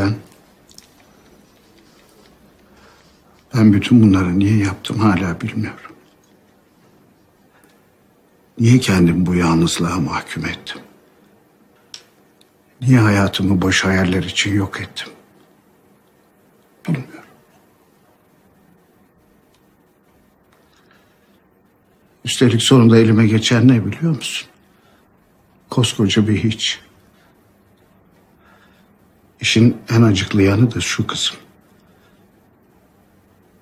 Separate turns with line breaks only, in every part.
Ben... Ben bütün bunları niye yaptım hala bilmiyorum. Niye kendimi bu yalnızlığa mahkum ettim? Niye hayatımı boş hayaller için yok ettim? Bilmiyorum. Üstelik sonunda elime geçen ne biliyor musun? Koskoca bir hiç. İşin en acıklı yanı da şu kızım.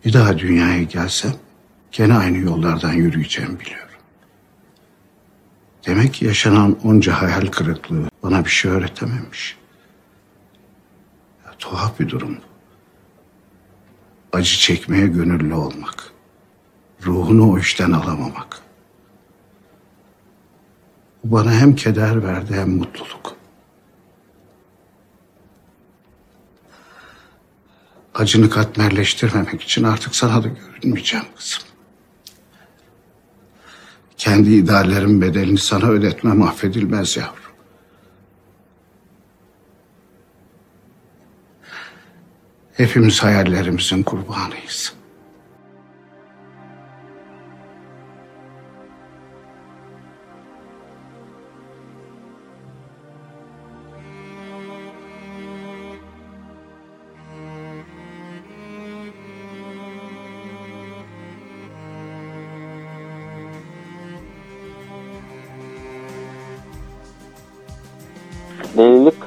Bir daha dünyaya gelsem gene aynı yollardan yürüyeceğim biliyorum. Demek yaşanan onca hayal kırıklığı bana bir şey öğretememiş. Ya, tuhaf bir durum bu. Acı çekmeye gönüllü olmak. Ruhunu o işten alamamak. Bu bana hem keder verdi hem mutluluk. Acını katmerleştirmemek için artık sana da görünmeyeceğim kızım. Kendi ideallerin bedelini sana ödetmem affedilmez yavrum. Hepimiz hayallerimizin kurbanıyız.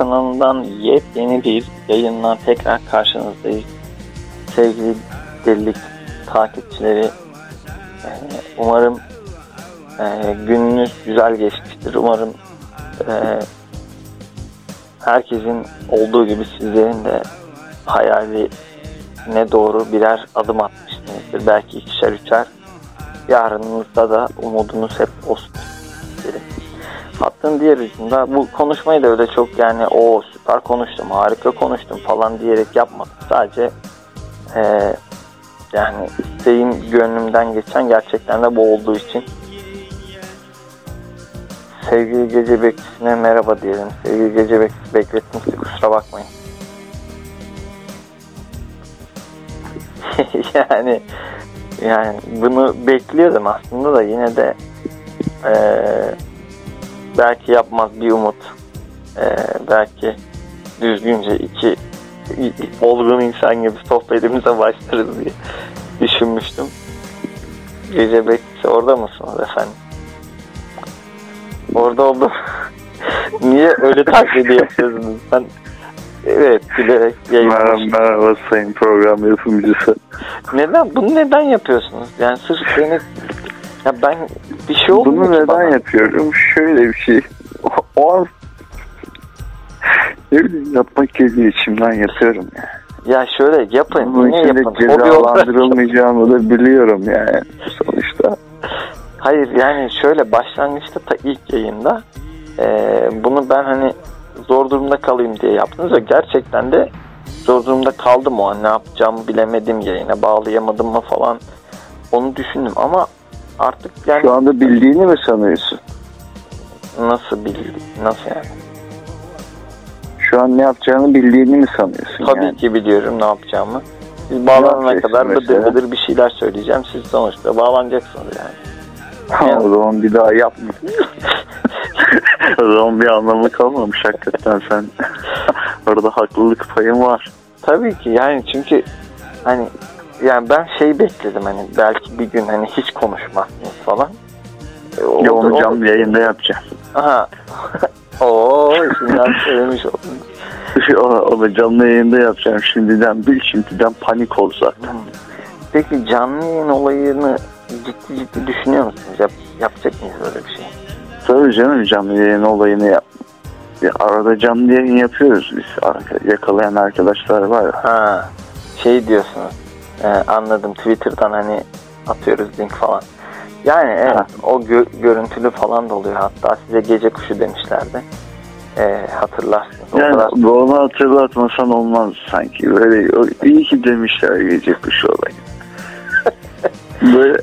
Kanalından yepyeni bir yayınla tekrar karşınızdayız. Sevgili delilik takipçileri, e, umarım e, gününüz güzel geçmiştir. Umarım e, herkesin olduğu gibi sizlerin de hayaline doğru birer adım atmışsınızdır. Belki ikişer üçer. Yarınınızda da umudunuz hep olsun. Hattın diğer ucunda bu konuşmayı da öyle çok yani o süper konuştum, harika konuştum falan diyerek yapmadım. Sadece eee, yani isteğim gönlümden geçen gerçekten de bu olduğu için sevgili gece bekçisine merhaba diyelim. Sevgili gece bekçisi bekletmişti kusura bakmayın. yani yani bunu bekliyordum aslında da yine de eee belki yapmaz bir umut. Ee, belki düzgünce iki olgun insan gibi sohbetimize başlarız diye düşünmüştüm. Gece bekçisi orada mısınız efendim? Orada oldum. Niye öyle taklidi yapıyorsunuz? Ben evet gülerek
Merhaba, merhaba sayın program yapımcısı.
Neden? Bunu neden yapıyorsunuz? Yani sırf beni ya ben bir şey oldu
Bunu neden
bana?
yapıyorum? Şöyle bir şey. O, an ne bileyim yapmak geliyor içimden yapıyorum ya.
Ya şöyle yapın.
Bunun
Niye yapın?
Cezalandırılmayacağımı da biliyorum yani sonuçta.
Hayır yani şöyle başlangıçta ta ilk yayında e, bunu ben hani zor durumda kalayım diye yaptınız ve gerçekten de zor durumda kaldım o an ne yapacağımı bilemedim yayına bağlayamadım mı falan onu düşündüm ama artık yani
Şu anda bildiğini mi sanıyorsun?
nasıl bil nasıl yani
Şu an ne yapacağını bildiğini mi sanıyorsun
tabii
yani?
ki biliyorum ne yapacağımı siz bağlanana kadar bıdır
mesela?
bıdır bir şeyler söyleyeceğim siz sonuçta bağlanacaksınız yani
o zaman bir daha yapma. o zaman bir anlamı kalmamış hakikaten sen. Orada haklılık payın var.
Tabii ki yani çünkü hani yani ben şey bekledim hani belki bir gün hani hiç konuşmazsınız falan. E, oldu-
Ya onu canlı yayında yapacağım.
Aha. Oo şimdiden söylemiş oldum.
Onu, onu canlı yayında yapacağım şimdiden bil şimdiden panik ol zaten.
Peki canlı yayın olayını ciddi ciddi düşünüyor musunuz? Yap, yapacak mıyız böyle bir şey?
Tabii canım canlı yayın olayını yap. Ya arada canlı yayın yapıyoruz biz. Yakalayan arkadaşlar var ya.
Ha şey diyorsunuz. E, anladım Twitter'dan hani atıyoruz link falan. Yani evet
Ha.
o gö- görüntülü falan da oluyor. Hatta size gece kuşu demişlerdi. E, hatırlarsınız. O
Yani
kadar-
onu hatırlatmasan olmaz sanki. Böyle iyi ki demişler gece kuşu olayı. Böyle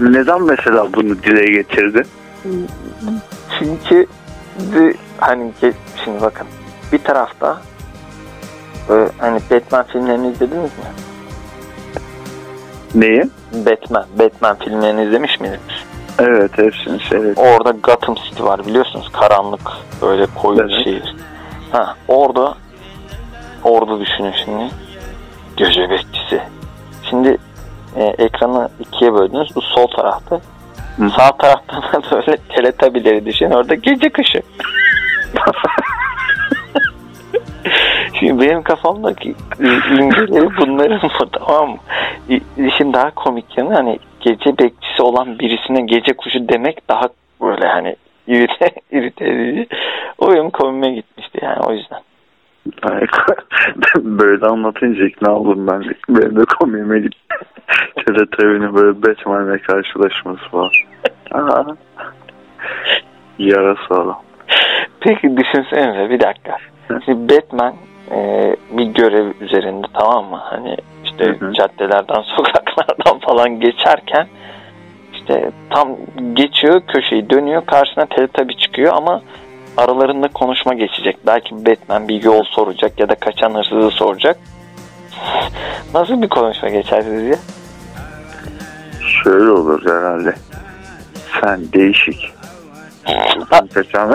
neden mesela bunu dile getirdin?
Çünkü hani şimdi bakın bir tarafta Böyle, hani Batman filmlerini izlediniz mi?
Neyi?
Batman, Batman filmlerini izlemiş miydiniz?
Evet hepsini seyret.
Orada Gotham City var biliyorsunuz. Karanlık böyle koyu bir
Evet.
şehir. Ha, orada orada düşünün şimdi. Gece bekçisi. Şimdi e, ekranı ikiye böldünüz. Bu sol tarafta.
Hı.
Sağ taraftan da böyle teletabileri düşünün. Orada gece kışı. Şimdi benim kafamdaki imgeleri bunların bu tamam mı? İşin daha komik yanı hani gece bekçisi olan birisine gece kuşu demek daha böyle hani irite, irite edici. O benim komime gitmişti yani o yüzden.
Böyle anlatınca ikna oldum ben. Benim de komiğime gitti. Teletubbies'in böyle Batman'le karşılaşması falan. Aa. Yarası adam.
Peki düşünsenize bir dakika. Şimdi Batman e, bir görev üzerinde tamam mı? Hani işte
Hı hı.
caddelerden, sokaklardan falan geçerken işte tam geçiyor köşeyi dönüyor karşısına Teletubby çıkıyor ama aralarında konuşma geçecek. Belki Batman bir yol soracak ya da kaçan hırsızı soracak. Nasıl bir konuşma geçer sizce?
Şöyle olur herhalde. Sen değişik. Kaçan,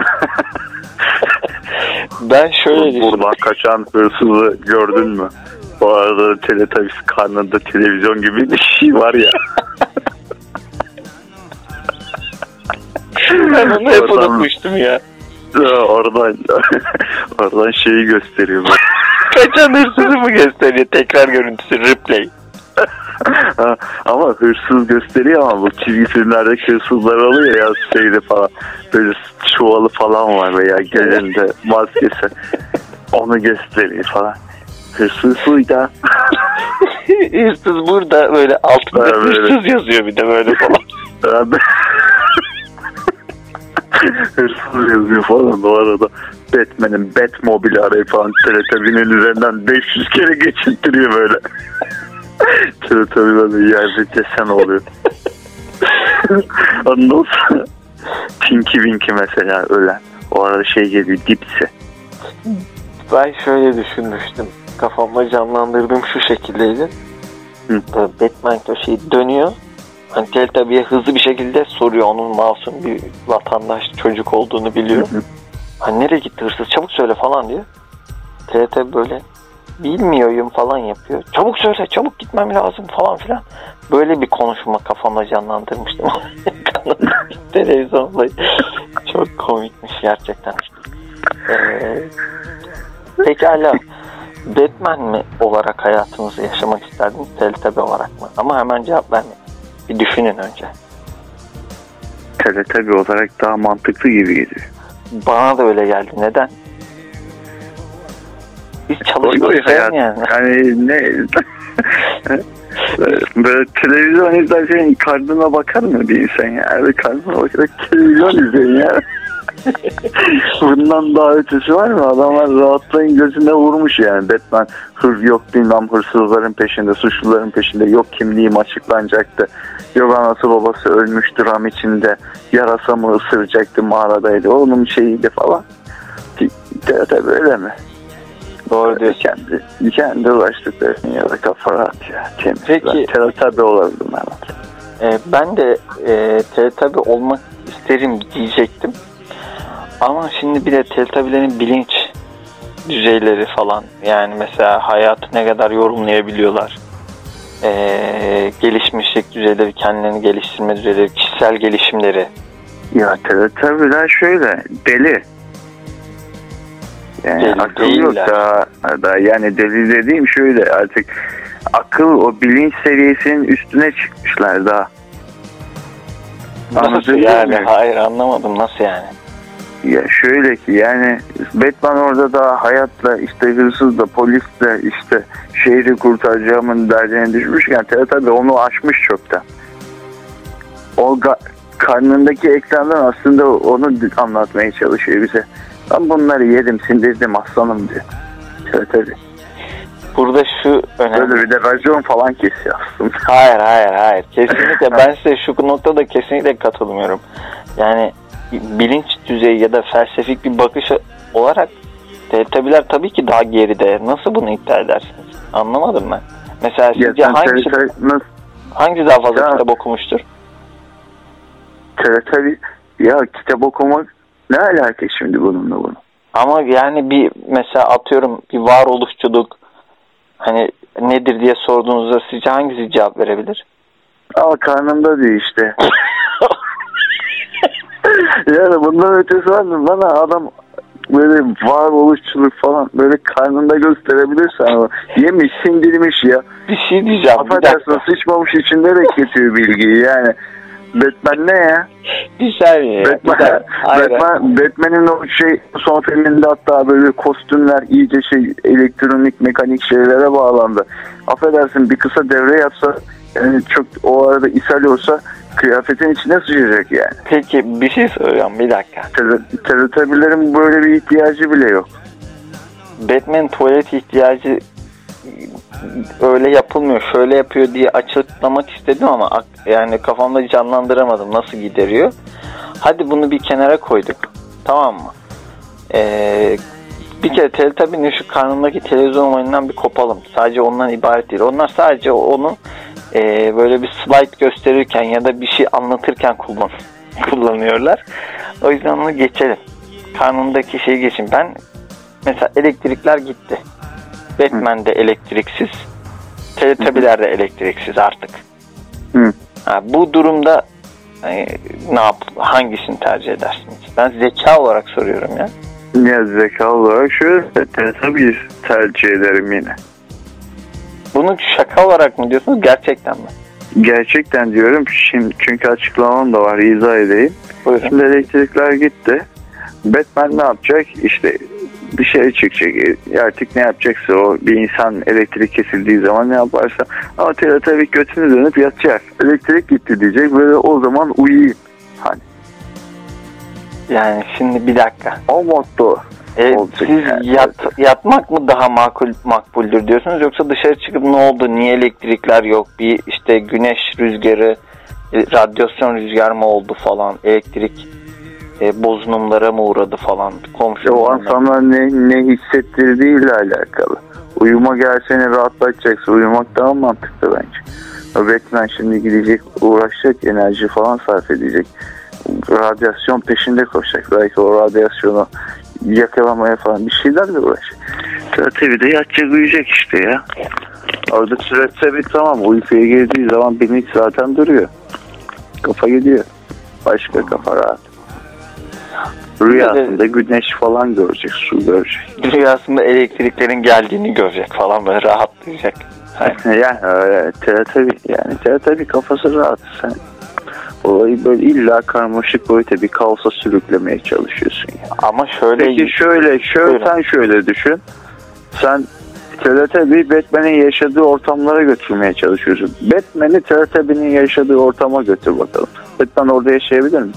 Ben şöyle
buradan kaçan hırsızı gördün mü? Bu arada Teletubbies karnında televizyon gibi bir şey var ya.
Ben onu hep
Oradan-
unutmuştum ya.
oradan oradan şeyi gösteriyor.
Kaçan hırsızı mı gösteriyor? Tekrar görüntüsü replay.
Ama hırsız gösteriyor ama bu çizgi filmlerdeki hırsızlar oluyor ya şeyde falan böyle çuvalı falan var veya gelinde maskesi onu gösteriyor falan. Hırsız buydu.
hırsız burada böyle altında
böyle.
hırsız yazıyor bir de böyle falan.
Hırsız yazıyor falan o arada. Batman'in Batmobile arayı falan Teletubbies'in üzerinden 500 kere geçirttiriyor böyle. Teletubbies'de yerde desen oluyor. Ondan sonra Tinky Winky mesela ölen. O arada şey geliyor dipsi.
Ben şöyle düşünmüştüm. Kafamda canlandırdığım şu şekildeydi.
Hı.
Böyle Batman köşeyi dönüyor. Hani Teletubby'ye hızlı bir şekilde soruyor onun masum bir vatandaş çocuk olduğunu biliyor.
Hı hı.
Hani nereye gitti hırsız çabuk söyle falan diyor. TRT böyle bilmiyorum falan yapıyor. Çabuk söyle çabuk gitmem lazım falan filan. Böyle bir konuşma kafamda canlandırmıştım. Televizyonda çok komikmiş gerçekten. Ee, pekala Batman mi olarak hayatınızı yaşamak isterdiniz Teletubby olarak mı? Ama hemen cevap vermeyin. Bir düşünün önce.
Teletubby olarak daha mantıklı gibi geliyor.
Bana da öyle geldi. Neden?
Oy hayat.
sevmeyen.
Yani ne? Böyle televizyon izlerken karnına bakar mı bir insan ya? Öyle karnına bakarak televizyon izleyin ya. Bundan daha ötesi var mı? Adamlar rahatlığın gözüne vurmuş yani. Batman hır yok bilmem hırsızların peşinde, suçluların peşinde. Yok kimliğim açıklanacaktı. Yok anası babası ölmüş dram içinde. Yarasa mı ısıracaktı mağaradaydı. Onun şeyiydi falan. Tabii böyle mi?
Doğru diyorsun.
Kendi, kendi uğraştıklarını ya da kafa rahat ya. Temiz.
Peki.
Ben tabi olabilirim herhalde.
Ee, ben de e, Teletubby olmak isterim diyecektim. Ama şimdi bir de Teletubby'lerin bilinç düzeyleri falan yani mesela hayatı ne kadar yorumlayabiliyorlar. Ee, gelişmişlik düzeyleri, kendilerini geliştirme düzeyleri, kişisel gelişimleri.
Ya Teletubbies'ler şöyle deli. Yani
Deli
akıl yok
değiller.
daha, daha yani deli dediğim şöyle artık akıl o bilinç seviyesinin üstüne çıkmışlar daha.
Nasıl
Anlatabiliyor
yani?
muyum?
Hayır anlamadım nasıl yani?
Ya şöyle ki yani Batman orada da hayatla işte hırsızla polisle işte şehri kurtaracağımın derdine düşmüşken tabi onu aşmış çoktan. O karnındaki ekrandan aslında onu anlatmaya çalışıyor bize. Ben bunları yedim sindirdim aslanım diyor. Tabii tabii.
Burada şu önemli.
Böyle bir de racon falan kesiyor aslında.
Hayır hayır hayır. Kesinlikle ben size şu noktada kesinlikle katılmıyorum. Yani bilinç düzeyi ya da felsefik bir bakış olarak Teletubbiler tabii ki daha geride. Nasıl bunu iddia edersiniz? Anlamadım ben. Mesela
Ya
sizce
sen
hangisi,
nasıl
hangisi daha fazla
Ya-
kitap okumuştur?
Teletubby ya kitap okumak ne alaka şimdi bununla bunu?
Ama yani bir mesela atıyorum bir varoluşçuluk hani nedir diye sorduğunuzda sizce hangisi cevap verebilir?
Ama karnımda değil işte. yani bundan ötesi var mı? Bana adam böyle varoluşçuluk falan böyle karnında gösterebilirse ama yemiş sindirmiş ya.
Bir şey diyeceğim.
Affedersin sıçmamış içinde de getiriyor bilgiyi yani. Batman ne ya?
Bir saniye. ya, bir
Batman. Batman, Batman'in o şey son filminde hatta böyle kostümler iyice şey elektronik mekanik şeylere bağlandı. Affedersin bir kısa devre yapsa yani çok o arada ishal olsa kıyafetin içine sıçacak yani.
Peki bir şey soracağım bir dakika.
Tel- Teletabilerin böyle bir ihtiyacı bile yok.
Batman tuvalet ihtiyacı öyle yapılmıyor, şöyle yapıyor diye açıklamak istedim ama yani kafamda canlandıramadım nasıl gideriyor. Hadi bunu bir kenara koyduk. Tamam mı? Ee, bir kere Teletubby'nin şu karnındaki televizyon oyunundan bir kopalım. Sadece ondan ibaret değil. Onlar sadece onu e, böyle bir slide gösterirken ya da bir şey anlatırken kullan kullanıyorlar. O yüzden onu geçelim. Karnındaki şeyi geçin. Ben mesela elektrikler gitti. Batman de elektriksiz. Teletubby'ler de elektriksiz artık.
Hı.
Ha, bu durumda e, ne yap hangisini tercih edersiniz? Ben zeka olarak soruyorum ya.
Ya zeka olarak şöyle Teletabi tercih ederim yine.
Bunu şaka olarak mı diyorsunuz gerçekten mi?
Gerçekten diyorum şimdi çünkü açıklamam da var izah edeyim.
Buyurun.
Şimdi elektrikler gitti. Batman ne yapacak? İşte dışarı çıkacak. E, Artık ne yapacaksa o bir insan elektrik kesildiği zaman ne yaparsa. Ama tabii götünü dönüp yatacak. Elektrik gitti diyecek. Böyle o zaman uyuyayım. Hani
Yani şimdi bir dakika.
o motto.
E, siz
yani.
yat, yatmak mı daha makul makbuldür diyorsunuz yoksa dışarı çıkıp ne oldu niye elektrikler yok bir işte güneş rüzgarı e, radyasyon rüzgar mı oldu falan elektrik e, bozulumlara mı uğradı falan komşu
O an sana ne, ne hissettirdiğiyle alakalı. Uyuma gel seni rahatlatacaksa uyumak daha mantıklı bence. O Batman şimdi gidecek uğraşacak enerji falan sarf edecek. Radyasyon peşinde koşacak. Belki o radyasyonu yakalamaya falan bir şeylerle uğraşacak. Tabii de yatacak uyuyacak işte ya. Orada süretse bir tamam uykuya girdiği zaman bilinç zaten duruyor. Kafa gidiyor. Başka kafa rahat. Rüyasında güneş falan görecek, su görecek.
rüyasında elektriklerin geldiğini görecek falan böyle rahatlayacak. Hayır.
yani öyle tabii yani tabii kafası rahat sen olayı böyle illa karmaşık boyuta bir kaosa sürüklemeye çalışıyorsun ya.
Ama şöyle
Peki şöyle şöyle
Buyurun.
sen şöyle düşün sen Teletubby Batman'in yaşadığı ortamlara götürmeye çalışıyorsun. Batman'i Teletubby'nin yaşadığı ortama götür bakalım. Batman orada yaşayabilir mi?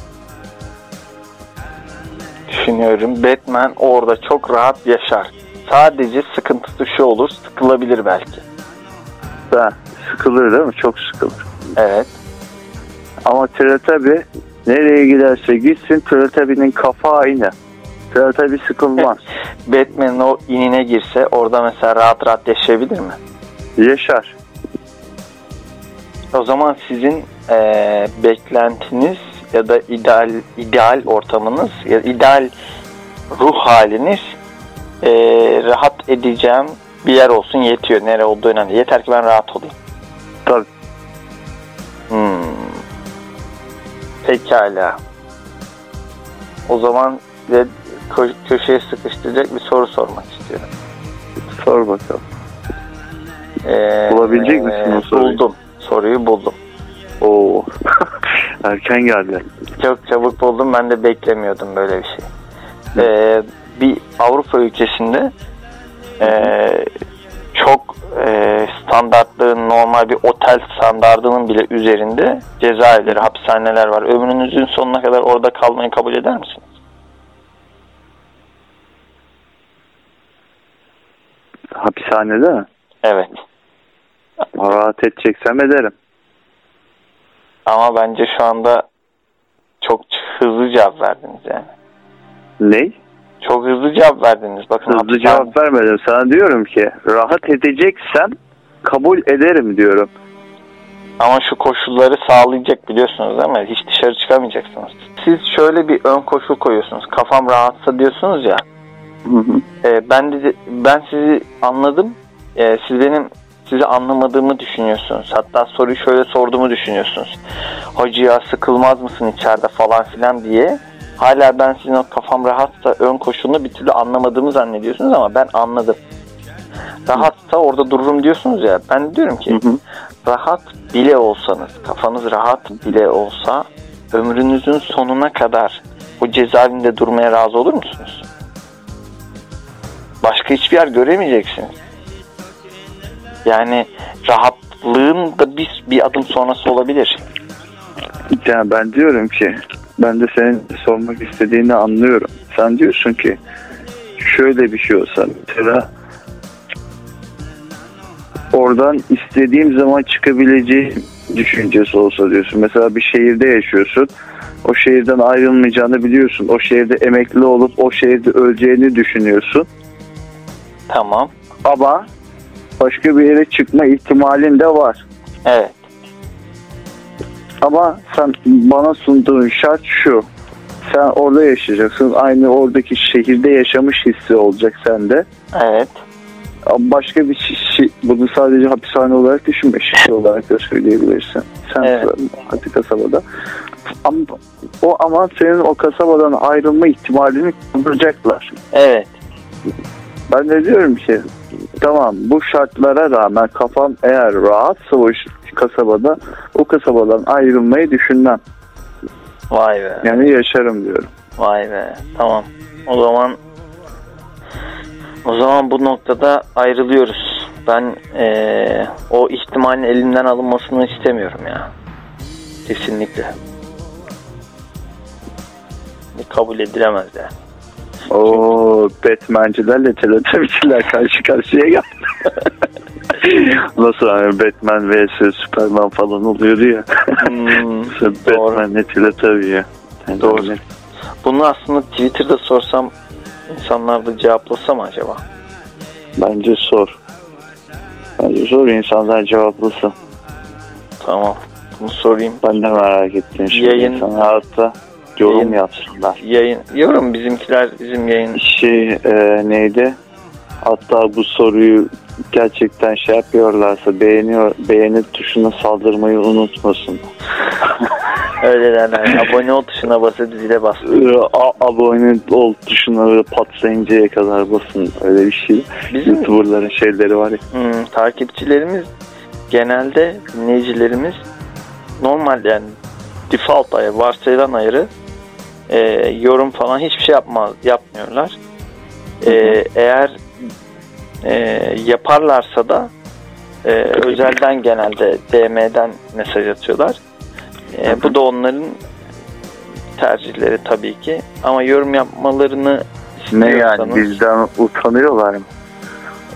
Düşünüyorum Batman orada çok rahat yaşar. Sadece sıkıntısı şu olur sıkılabilir belki.
Ha, sıkılır değil mi? Çok sıkılır.
Evet.
Ama Teletubby nereye giderse gitsin Teletubby'nin kafa aynı. Teletubby sıkılmaz.
Batman'in o inine girse orada mesela rahat rahat yaşayabilir mi?
Yaşar.
O zaman sizin eee, beklentiniz ya da ideal ideal ortamınız ya ideal ruh haliniz eee, rahat edeceğim bir yer olsun yetiyor. Nere olduğu önemli. Yeter ki ben rahat olayım.
Tabii.
Hmm. Pekala. O zaman ve kö- köşeye sıkıştıracak bir soru sormak istiyorum.
Sor bakalım.
Ee,
Bulabilecek misin o soruyu?
Buldum. Soruyu buldum.
Oo. Erken geldi.
Çok çabuk buldum. Ben de beklemiyordum böyle bir şey. Ee, bir Avrupa ülkesinde ee, çok ee, standartların normal bir otel standartının bile üzerinde cezaevleri, hapishaneler var. Ömrünüzün sonuna kadar orada kalmayı kabul eder misiniz?
Hapishanede mi?
Evet.
Rahat edeceksem ederim.
Ama bence şu anda çok hızlı cevap verdiniz yani.
Ney?
Çok hızlı cevap verdiniz. Bakın
Hızlı
hapishane-
cevap vermedim. Sana diyorum ki rahat edeceksem kabul ederim diyorum.
Ama şu koşulları sağlayacak biliyorsunuz değil mi? Hiç dışarı çıkamayacaksınız. Siz şöyle bir ön koşul koyuyorsunuz. Kafam rahatsa diyorsunuz ya.
Hı hı.
e, ben de, ben sizi anladım. E, siz benim sizi anlamadığımı düşünüyorsunuz. Hatta soruyu şöyle sorduğumu düşünüyorsunuz. Hacı ya sıkılmaz mısın içeride falan filan diye. Hala ben sizin o kafam rahatsa ön koşulunu bir türlü anlamadığımı zannediyorsunuz ama ben anladım. Rahatsa orada dururum diyorsunuz ya. Ben diyorum ki
Hı hı.
rahat bile olsanız, kafanız rahat bile olsa ömrünüzün sonuna kadar o cezaevinde durmaya razı olur musunuz? Başka hiçbir yer göremeyeceksiniz. Yani rahatlığın da bir, bir adım sonrası olabilir.
Yani ben diyorum ki ben de senin sormak istediğini anlıyorum. Sen diyorsun ki şöyle bir şey olsa mesela oradan istediğim zaman çıkabileceğim düşüncesi olsa diyorsun. Mesela bir şehirde yaşıyorsun. O şehirden ayrılmayacağını biliyorsun. O şehirde emekli olup o şehirde öleceğini düşünüyorsun.
Tamam.
Ama başka bir yere çıkma ihtimalin de var.
Evet.
Ama sen bana sunduğun şart şu. Sen orada yaşayacaksın. Aynı oradaki şehirde yaşamış hissi olacak sende.
Evet.
Başka bir şey, bunu sadece hapishane olarak düşünme. Şehir olarak da söyleyebilirsin. Sen
Evet.
hadi kasabada. Ama, o ama senin o kasabadan ayrılma ihtimalini kaldıracaklar.
Evet.
Ben de diyorum ki tamam bu şartlara rağmen kafam eğer rahatsa o kasabada o kasabadan ayrılmayı düşünmem.
Vay be.
Yani yaşarım diyorum.
Vay be. Tamam. O zaman o zaman bu noktada ayrılıyoruz. Ben eee, o ihtimalin elimden alınmasını istemiyorum ya. Kesinlikle. Kabul edilemez yani.
O Batman'cilerle Teletubbies'ler karşı karşıya geldi. Nasıl hani Batman vs Superman falan oluyordu ya.
Hmm.
Batman ne Teletubbies ya. Yani
Doğru.
öyle.
Bunu aslında Twitter'da sorsam insanlar da cevaplasa mı acaba?
Bence sor. Bence sor insanlar cevaplasın.
Tamam. Bunu sorayım.
Ben de merak ettim şimdi.
Yayın-
İnsanlar hatta yorum
Yayın-
yapsınlar.
Yayın. Yorum bizimkiler bizim yayın.
Şey e, neydi? Hatta bu soruyu gerçekten şey yapıyorlarsa beğeniyor beğeni tuşuna saldırmayı unutmasın.
Öyle derler. Abone ol tuşuna basıp zile bas.
Ee, a- abone ol tuşuna böyle patlayıncaya kadar basın öyle bir şey.
Bizim
Youtuberların şeyleri var ya.
Hmm, takipçilerimiz genelde dinleyicilerimiz normal yani default ayarı, varsayılan ayarı e, yorum falan hiçbir şey yapmaz, yapmıyorlar. E, eğer e, yaparlarsa da e, özelden genelde DM'den mesaj atıyorlar. E, bu da onların tercihleri tabii ki. Ama yorum yapmalarını
Ne yani bizden utanıyorlar mı?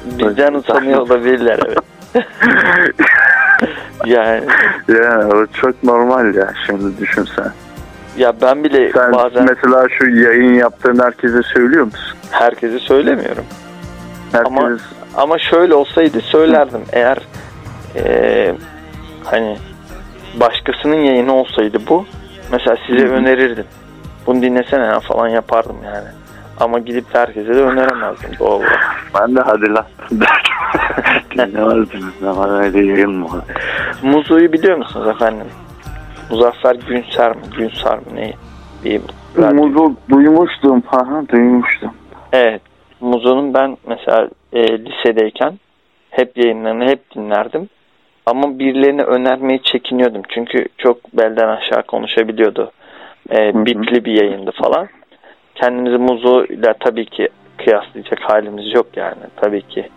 Bizden utanıyor olabilirler evet. yani
yani o çok normal ya şimdi düşünsen.
Ya ben bile
Sen
bazen
mesela şu yayın yaptığın herkese söylüyor musun?
herkese söylemiyorum.
Herkes
Ama- Ama şöyle olsaydı söylerdim. Eğer eee, hani başkasının yayını olsaydı bu mesela size
Hı
önerirdim. Bunu dinlesene ya falan yapardım yani. Ama gidip herkese de öneremezdim doğal olarak.
ben de hadi lan dinlemezdiniz ama öyle yayın mı?
Muzo'yu biliyor musunuz efendim? Muzaffer Günser mi? Günsar mı? Ne? Bir
Muzu duymuştum. Ha ha duymuştum.
Evet. Muzo'nun ben mesela e, lisedeyken hep yayınlarını hep dinlerdim. Ama birilerine önermeyi çekiniyordum. Çünkü çok belden aşağı konuşabiliyordu. E, bipli bir yayındı falan. Kendimizi Muzo ile tabii ki kıyaslayacak halimiz yok yani. Tabii ki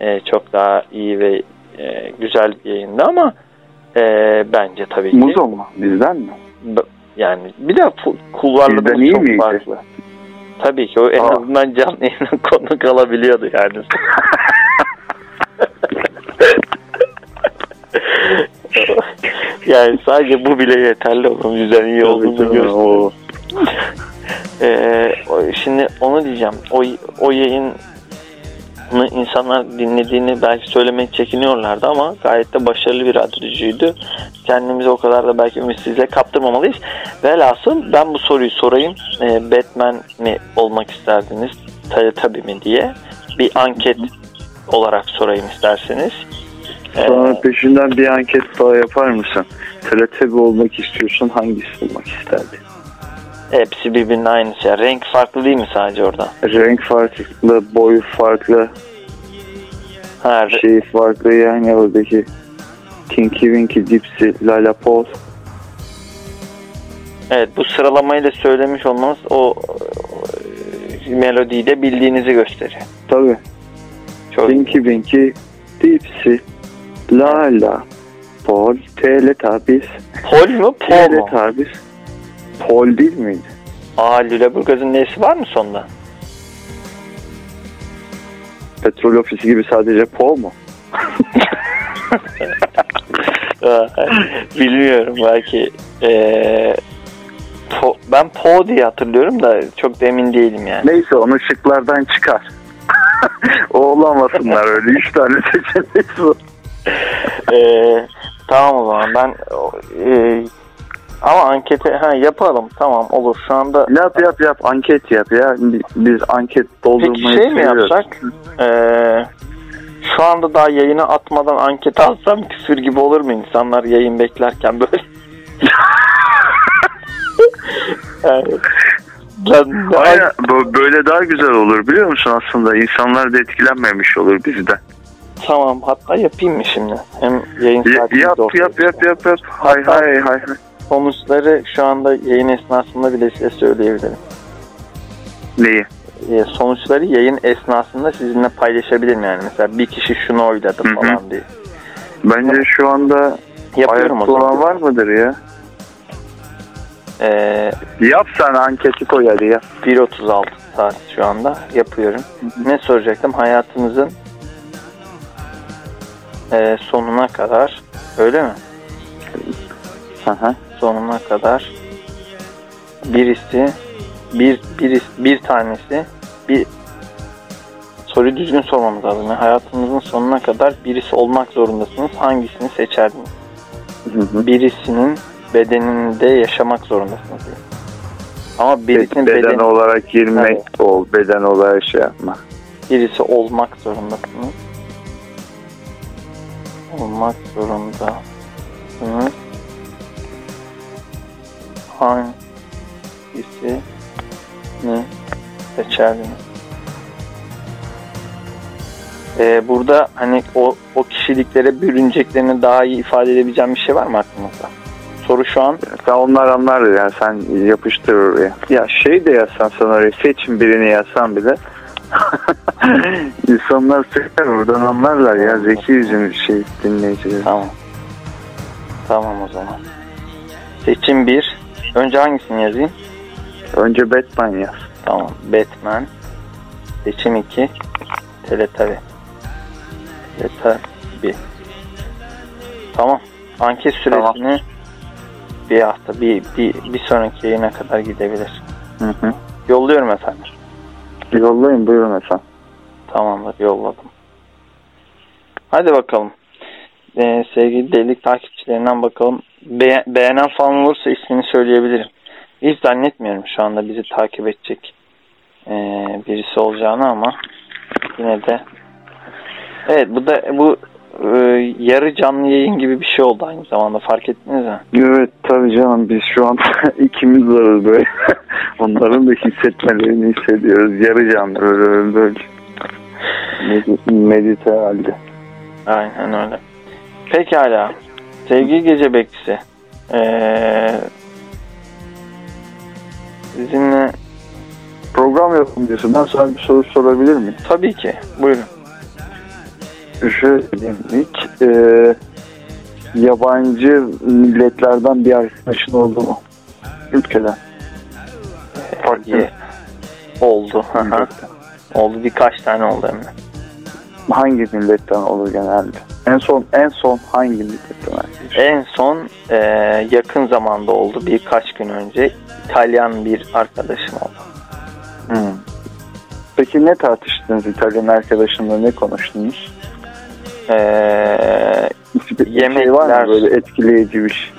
e, çok daha iyi ve e, güzel bir yayındı ama e, bence tabii ki
Muzo mu? Bizden mi?
Yani bir de
iyi
çok
miydi?
farklı. Tabii ki o en
Aa.
azından canlı yayına konuk alabiliyordu yani. yani sadece bu bile yeterli onun yüzden iyi olduğunu gösteriyor. Ee, şimdi onu diyeceğim. O, o yayını insanlar dinlediğini belki söylemeye çekiniyorlardı ama gayet de başarılı bir radyocuydu. Kendimizi o kadar da belki ümitsizliğe kaptırmamalıyız. Velhasıl ben bu soruyu sorayım. Ee, Batman mi olmak isterdiniz? Tabii mi diye. Bir anket olarak sorayım isterseniz. Ee,
Sonra peşinden bir anket daha yapar mısın? Teletabi olmak istiyorsun hangisi olmak isterdin?
Hepsi birbirinin aynı şey. Renk farklı değil mi sadece orada?
Renk farklı, boy farklı,
Ha, re-
şey farklı yani oradaki Tinky Winky, Dipsy, Lala Paul.
Evet bu sıralamayı da söylemiş olmanız o e, melodiyi de bildiğinizi gösteriyor.
Tabii.
Çok
Tinky Winky, Dipsy, Lala, Paul, Teletubbies,
Pol mu Pol mu?
Teletubbies. Paul değil miydi?
Aa Lüleburgaz'ın nesi var mı sonda?
Petrol ofisi gibi sadece Paul mu?
Bilmiyorum belki eee, Po- ben Po diye hatırlıyorum da çok da emin değilim yani.
Neyse onu şıklardan çıkar. o olamasınlar öyle. Üç tane seçenek var.
Eee, tamam o zaman ben eee, ama ankete ha, yapalım tamam olur şu anda
Yap yap yap anket yap ya. Biz anket
Peki
doldurmayı
şey mi
seviyoruz.
yapsak? Ee, şu anda daha yayını atmadan anket alsam küfür gibi olur mu insanlar yayın beklerken böyle? yani, lan,
Aynen bu- böyle daha güzel olur biliyor musun aslında? İnsanlar da etkilenmemiş olur bizden.
Tamam hatta yapayım mı şimdi? Hem yayın
Ya-
saatimiz
yap yap yap yap yap. Hay hay hay. hay.
Sonuçları şu anda yayın esnasında bile size söyleyebilirim.
Neyi?
Ee, sonuçları yayın esnasında sizinle paylaşabilirim yani. Mesela bir kişi şunu oyladı
Hı hı.
falan diye.
Bence şu anda
Yapıyorum
ayakta olan var mıdır ya?
Ee,
Yap sen anketi koy hadi ya.
1.36 saat şu anda yapıyorum. Ne soracaktım? Hayatınızın e, sonuna kadar öyle mi?
Hı hı.
Sonuna kadar birisi bir bir bir tanesi bir soruyu düzgün sormamız lazım. Yani hayatınızın sonuna kadar birisi olmak zorundasınız. Hangisini seçerdiniz?
Hı hı.
Birisinin bedeninde yaşamak zorundasınız. diyor. Ama birisinin
beden
bedeni
olarak girmek ol, beden olarak şey yapma.
birisi olmak zorundasınız. Olmak zorundasınız. Hangisini seçerdiniz? Ee, burada hani o, o kişiliklere bürüneceklerini daha iyi ifade edebileceğim bir şey var mı aklınızda? Soru şu an
Sen onlar anlar ya sen yapıştır oraya. Ya şey de yazsan sen oraya seçin birini yazsan bile. İnsanlar seçer oradan anlarlar ya zeki yüzün şey dinleyiciler.
Tamam. Tamam o zaman. Seçim 1. Önce hangisini yazayım?
Önce Batman yaz.
Tamam. Batman. Seçim 2. Teletabi. Teletabi. Tamam. Anket süresini bir hafta, bir, bir, bir sonraki yayına kadar gidebilir.
Hı hı.
Yolluyorum efendim.
Yollayın buyurun efendim.
Tamamdır yolladım. Hadi bakalım. Ee, sevgili delilik takipçilerinden bakalım. Be- beğenen falan olursa ismini söyleyebilirim. Hiç zannetmiyorum şu anda bizi takip edecek ee, birisi olacağını ama yine de evet bu da bu e, yarı canlı yayın gibi bir şey oldu aynı zamanda fark ettiniz mi?
Evet tabii canım biz şu an ikimiz varız böyle. Onların da hissetmelerini hissediyoruz. Yarı canlı böyle, böyle. Medi- Medite halde.
Aynen öyle. Pekala. Sevgili gece bekçisi. Ee, sizinle
Program yapımcısı ben sana bir soru sorabilir miyim?
tabii ki. Buyurun.
Şöyle diyeyim hiç e, yabancı milletlerden bir arkadaşın oldu mu? Ülkeden. Farklı.
Oldu. oldu. Birkaç tane oldu hem de.
Hangi milletten olur genelde? En son en son hangi arkadaş?
En son e, yakın zamanda oldu. Birkaç gün önce İtalyan bir arkadaşım oldu.
Peki ne tartıştınız İtalyan arkadaşınla ne konuştunuz?
Ee,
Bir şey var
Yemekler.
mı böyle etkileyici bir şey?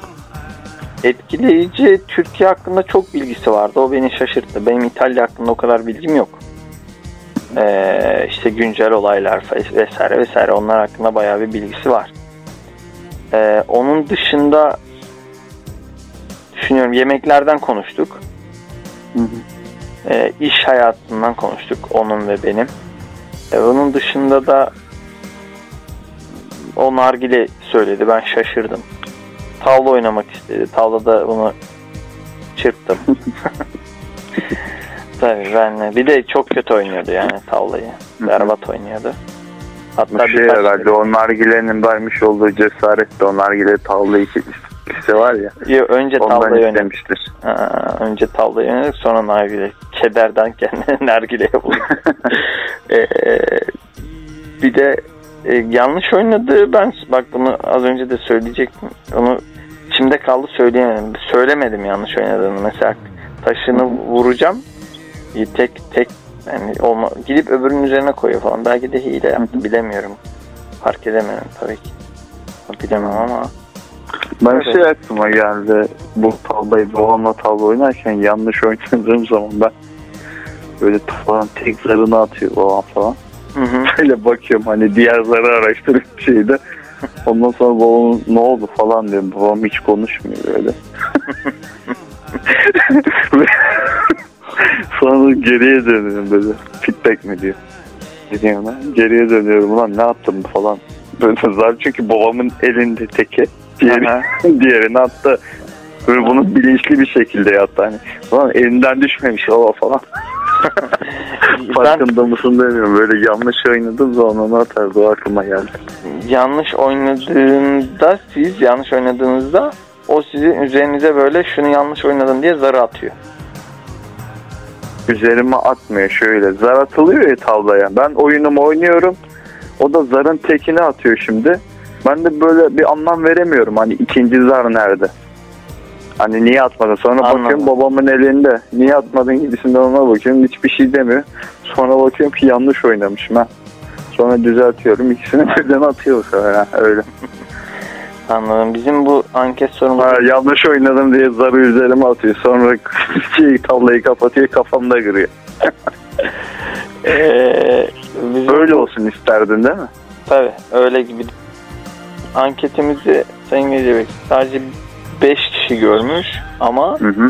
etkileyici Türkiye hakkında çok bilgisi vardı. O beni şaşırttı. Benim İtalya hakkında o kadar bilgim yok. Ee, işte güncel olaylar vesaire vesaire onlar hakkında bayağı bir bilgisi var. Ee, onun dışında düşünüyorum yemeklerden konuştuk.
Hı hı.
Ee, iş hayatından konuştuk onun ve benim. Ee, onun dışında da o nargile söyledi. Ben şaşırdım. Tavla oynamak istedi. Tavlada bunu çırptım. Tabii ben bir de çok kötü oynuyordu yani tavlayı. Berbat oynuyordu. Hatta birkaç-
herhalde o nargilenin vermiş olduğu cesaret de o nargile tavla ikisi var ya.
Yo, önce tavlayı
istemiştir.
Aa, önce tavlayı oynadık sonra nargile. Kederden kendine nargileye buldu. Ee, bir de e, yanlış oynadı ben bak bunu az önce de söyleyecektim. Onu içimde kaldı söyleyemedim. Söylemedim yanlış oynadığını. Mesela taşını vuracağım. Bir tek tek yani olma, gidip öbürünün üzerine koyuyor falan. Belki de hile yaptı bilemiyorum. Fark edemiyorum tabii ki. Bilemem ama
Ben
Evet.
şey aklıma geldi. Bu tavlayı babamla tavla oynarken yanlış oynadığım zaman ben böyle tavlanın tek zarını atıyor babam falan.
hı hı.
Böyle bakıyorum hani diğer zarı araştırıp şeyde. Ondan sonra babam ne oldu falan diyorum. Babam hiç konuşmuyor böyle. Sonra geriye dönüyorum böyle. Feedback mi diyor. Geriye, geriye dönüyorum ulan ne yaptım falan. Böyle zar çünkü babamın elinde teki. Diğeri, diğerini attı. Böyle bunu bilinçli bir şekilde yaptı. Hani ulan elinden düşmemiş o falan.
ben
Farkında mısın demiyorum. Böyle yanlış oynadım zaman onu atardı. O aklıma geldi.
yanlış oynadığında siz yanlış oynadığınızda o sizin üzerinize böyle şunu yanlış oynadın diye zarı atıyor.
Üzerime atmıyor şöyle. Zar atılıyor ya tavlaya. Ben oyunumu oynuyorum. O da zarın tekini atıyor şimdi. Ben de böyle bir anlam veremiyorum. Hani ikinci zar nerede? Hani niye atmadın? Sonra
Anladım.
bakıyorum babamın elinde. Niye atmadın gibisinden ona bakıyorum. Hiçbir şey demiyor. Sonra bakıyorum ki yanlış oynamışım ha. Sonra düzeltiyorum. İkisini birden atıyor ha, Öyle.
Anladım. Bizim bu anket sorumuz
Ha, yanlış oynadım diye zarı üzerime atıyor. Sonra şey, tavlayı kapatıyor kafamda kırıyor.
Ee, bizim
Öyle
bu-
olsun isterdin değil mi?
Tabii öyle gibi. Anketimizi Sayın Gelecek sadece 5 kişi görmüş ama
Hı hı.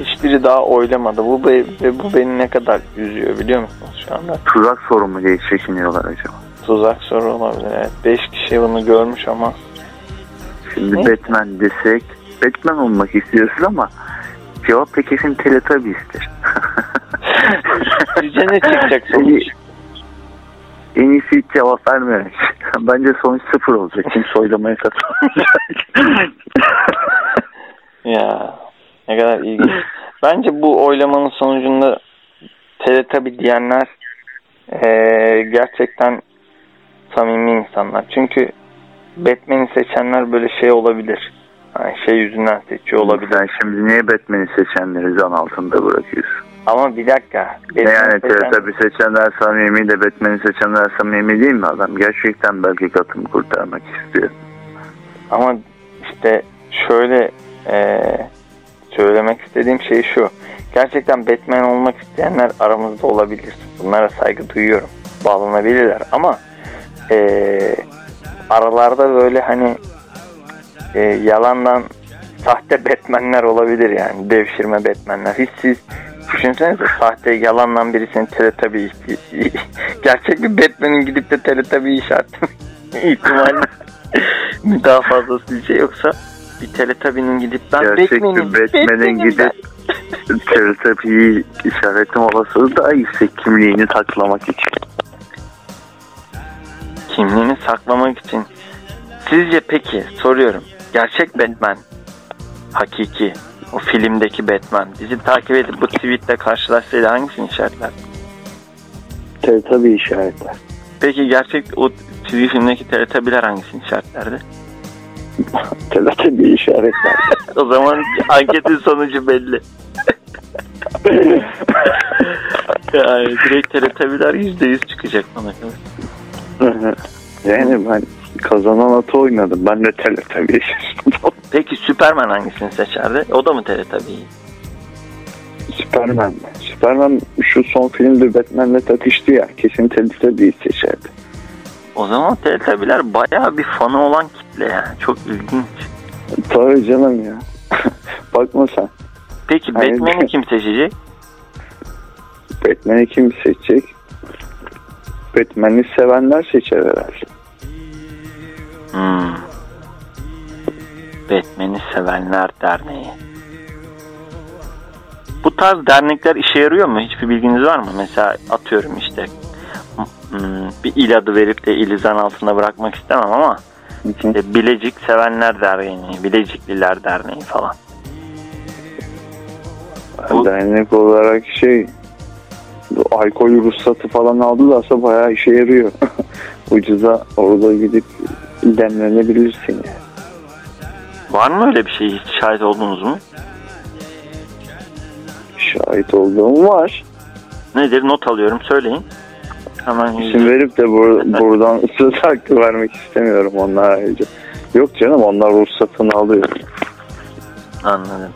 hiçbiri daha oylamadı. Bu be- bu beni ne kadar üzüyor biliyor musunuz şu anda?
Tuzak soru mu diye çekiniyorlar acaba?
Tuzak soru olabilir. Evet. 5 kişi bunu görmüş ama
Şimdi
Ne?
Batman desek Batman olmak istiyorsun ama cevap da kesin Teletubbies'tir.
sizce ne çıkacak sonuç?
en iyisi hiç cevap vermemek. Bence sonuç sıfır olacak. Kimse oylamaya katılmayacak.
Ya ne kadar ilginç. Bence bu oylamanın sonucunda Teletubby diyenler eee, gerçekten samimi insanlar. Çünkü Batman'i seçenler böyle şey olabilir. Yani şey yüzünden seçiyor olabilir.
Sen şimdi niye Batman'i seçenleri zan altında bırakıyorsun?
Ama bir dakika.
Ne yani
seçen-
Teletubbies seçenler samimi de Batman'i seçenler samimi değil mi adam? Gerçekten belki Gotham'ı kurtarmak istiyor.
Ama işte şöyle eee, söylemek istediğim şey şu. Gerçekten Batman olmak isteyenler aramızda olabilir. Bunlara saygı duyuyorum. Bağlanabilirler ama eee, aralarda böyle hani eee, yalandan sahte Batman'ler olabilir yani. Devşirme Batman'ler. Hiç siz düşünsenize sahte yalandan birisinin Teletubby gerçek bir Batman'in gidip de Teletubby işaretleme ihtimali daha fazlası bir şey yoksa bir Teletubby'nin gidip ben
Gerçek
Batman'im,
Batman'in gidip Teletubbies'i işaretim olasılığı daha yüksek kimliğini saklamak için.
Kimliğini saklamak için. Sizce peki soruyorum. Gerçek Batman hakiki o filmdeki Batman bizi takip edip bu tweetle karşılaşsaydı hangisini işaretler?
Teletubbies işaretler.
Peki gerçek o TV filmdeki Teletubbies'ler hangisini işaretlerdi?
Teletubbies işaretler.
O zaman anketin sonucu belli. Yani direkt Teletubby'ler %100 çıkacak bana kadar.
Yani ben kazanan atı oynadım. Ben de Teletubby
Peki Superman hangisini seçerdi? O da mı Teletubby'yi?
Superman? Superman şu son filmde Batman'le takıştı ya. Kesin Teletubby'yi seçerdi.
O zaman Teletubby'ler bayağı bir fanı olan kitle yani. Çok ilginç.
Tabii canım ya. Bakma sen.
Peki
Hayır.
Batman'i kim seçecek?
Batman'i kim seçecek? Batman'i sevenler seçer herhalde.
Hmm. Batman'i Sevenler Derneği. Bu tarz dernekler işe yarıyor mu? Hiçbir bilginiz var mı? Mesela atıyorum işte hmm, bir il adı verip de ili zan altında bırakmak istemem ama işte Bilecik Sevenler Derneği, Bilecikliler Derneği falan. Bu-
Dernek olarak şey alkol ruhsatı falan aldılarsa bayağı işe yarıyor. Ucuza orada gidip demlenebilirsin yani.
Var mı öyle bir şey? Hiç şahit oldunuz mu?
Şahit olduğum var.
Nedir? Not alıyorum. Söyleyin. Hemen
İsim verip de bur- buradan söz hakkı vermek istemiyorum onlar ayrıca. Yok canım onlar ruhsatını alıyor.
Anladım.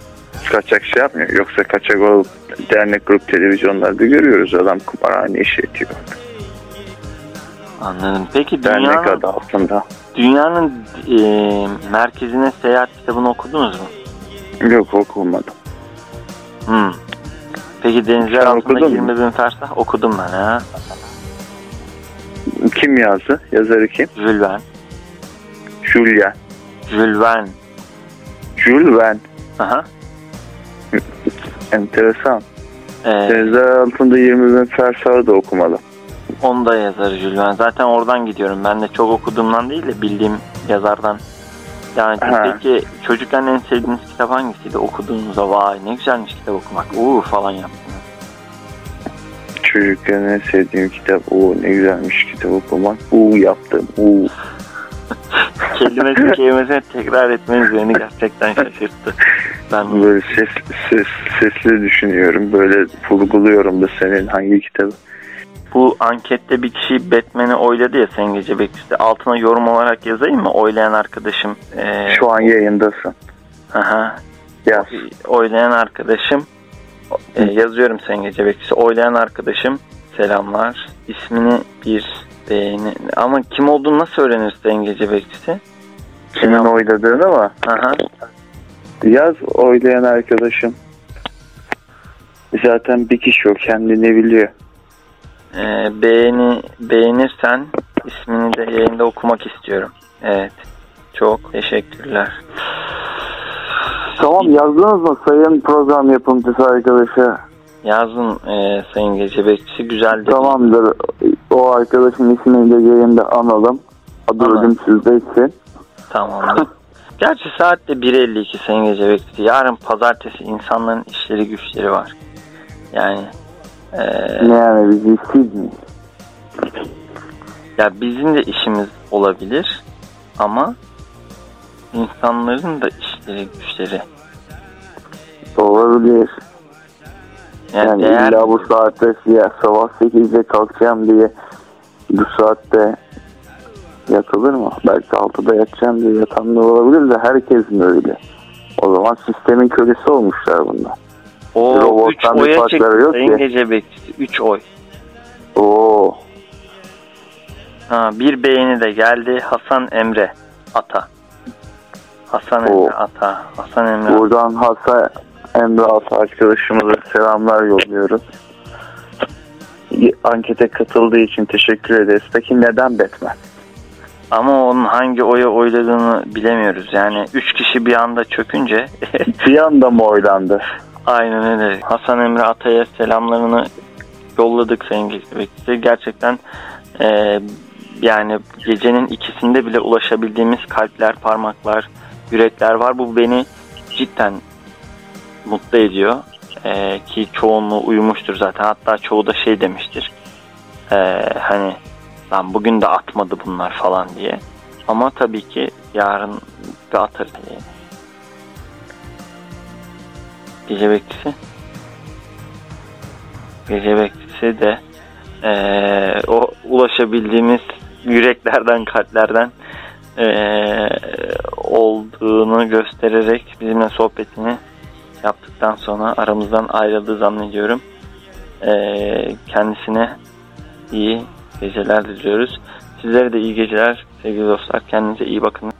Kaçak şey yapmıyor. Yoksa kaçak olup dernek grup televizyonlarda görüyoruz. Adam kumarhane işletiyor.
Anladım. Peki
Dernek
dünyanın,
adı altında.
dünyanın e, merkezine seyahat kitabını okudunuz mu?
Yok okumadım.
Hmm. Peki denizler
Sen
altında
okudun
20
mu?
bin fersah okudum ben ha.
Kim yazdı? Yazarı kim?
Verne.
Julia.
Jules Verne.
Jules Verne.
Aha.
Enteresan.
Ee,
Denizler altında 20 bin fersahı da okumalı.
onu da yazarı Jules Verne. Zaten oradan gidiyorum. Ben de çok okuduğumdan değil de bildiğim yazardan. Yani
Ha.
peki çocukken en sevdiğiniz kitap hangisiydi? Okuduğunuzda vay ne güzelmiş kitap okumak. Uuu falan yaptınız.
Çocukken en sevdiğim kitap. o ne güzelmiş kitap okumak. Uuu yaptım. Uuu.
Kelimesi kelimesine tekrar etmeniz beni gerçekten şaşırttı. Ben
Böyle ses, ses, sesli düşünüyorum. Böyle vurguluyorum da senin hangi kitabı.
bu ankette bir kişi Batman'i oyladı ya sen gece bekçisi. Altına yorum olarak yazayım mı? Oylayan arkadaşım. Ee,
Şu an yayındasın.
aha,
Yaz.
oylayan arkadaşım. Ee, yazıyorum sen gece bekçisi. Oylayan arkadaşım. Selamlar. İsmini bir beğeni. Ama kim olduğunu nasıl öğrenir sen gece bekçisi?
Kimin oyladığını mı?
Aha.
Yaz oylayan arkadaşım. Zaten bir kişi o kendini biliyor.
Ee, beğeni beğenirsen ismini de yayında okumak istiyorum. Evet. Çok teşekkürler.
Tamam yazdınız mı sayın program yapımcısı arkadaşa?
Yazın e, Sayın Gece Bekçisi güzel dedi.
Tamamdır. O arkadaşın ismini de yayında analım. Adı
Anladım.
ölümsüzleşsin.
Tamamdır. Gerçi saat de 1.52 Sayın Gece Bekçisi. Yarın pazartesi insanların işleri güçleri var. Yani e,
Ne yani biz işsiz miyiz?
ya bizim de işimiz olabilir ama insanların da işleri güçleri.
Olabilir.
Yani,
Yani
eğer
illa bu saatte ya sabah 8'de kalkacağım diye bu saatte yatılır mı? Belki 6'da yatacağım diye yatan da olabilir de herkes mi öyle? O zaman sistemin kölesi olmuşlar bunlar.
o 3
robottan bir
oya çıktı
yok
Sayın
ki.
Gece Bekçisi. 3 oy.
Oo,
Ha, bir beğeni de geldi Hasan Emre Ata. Hasan
Oo.
Emre Ata. Hasan Emre Ata.
buradan Hasan Emre Altı arkadaşımıza selamlar yolluyoruz. Ankete katıldığı için teşekkür ederiz. Peki neden Batman?
Ama onun hangi oya oyladığını bilemiyoruz. Yani 3 kişi bir anda çökünce
Bir anda mı oylandı?
aynen öyle. Hasan Emre Atay'a selamlarını yolladık Sayın Bekçisi. Gerçekten e, yani gecenin ikisinde bile ulaşabildiğimiz kalpler, parmaklar, yürekler var. Bu beni cidden mutlu ediyor. E, ki çoğunluğu uyumuştur zaten. Hatta çoğu da şey demiştir. E, hani lan bugün de atmadı bunlar falan diye. Ama tabii ki yarın da atarız. Yani. Gece bekçisi. Gece kendisi de eee, o ulaşabildiğimiz yüreklerden, kalplerden eee, olduğunu göstererek bizimle sohbetini yaptıktan sonra aramızdan ayrıldığı zannediyorum. Eee, kendisine iyi geceler diliyoruz. Sizlere de iyi geceler sevgili dostlar. Kendinize iyi bakın.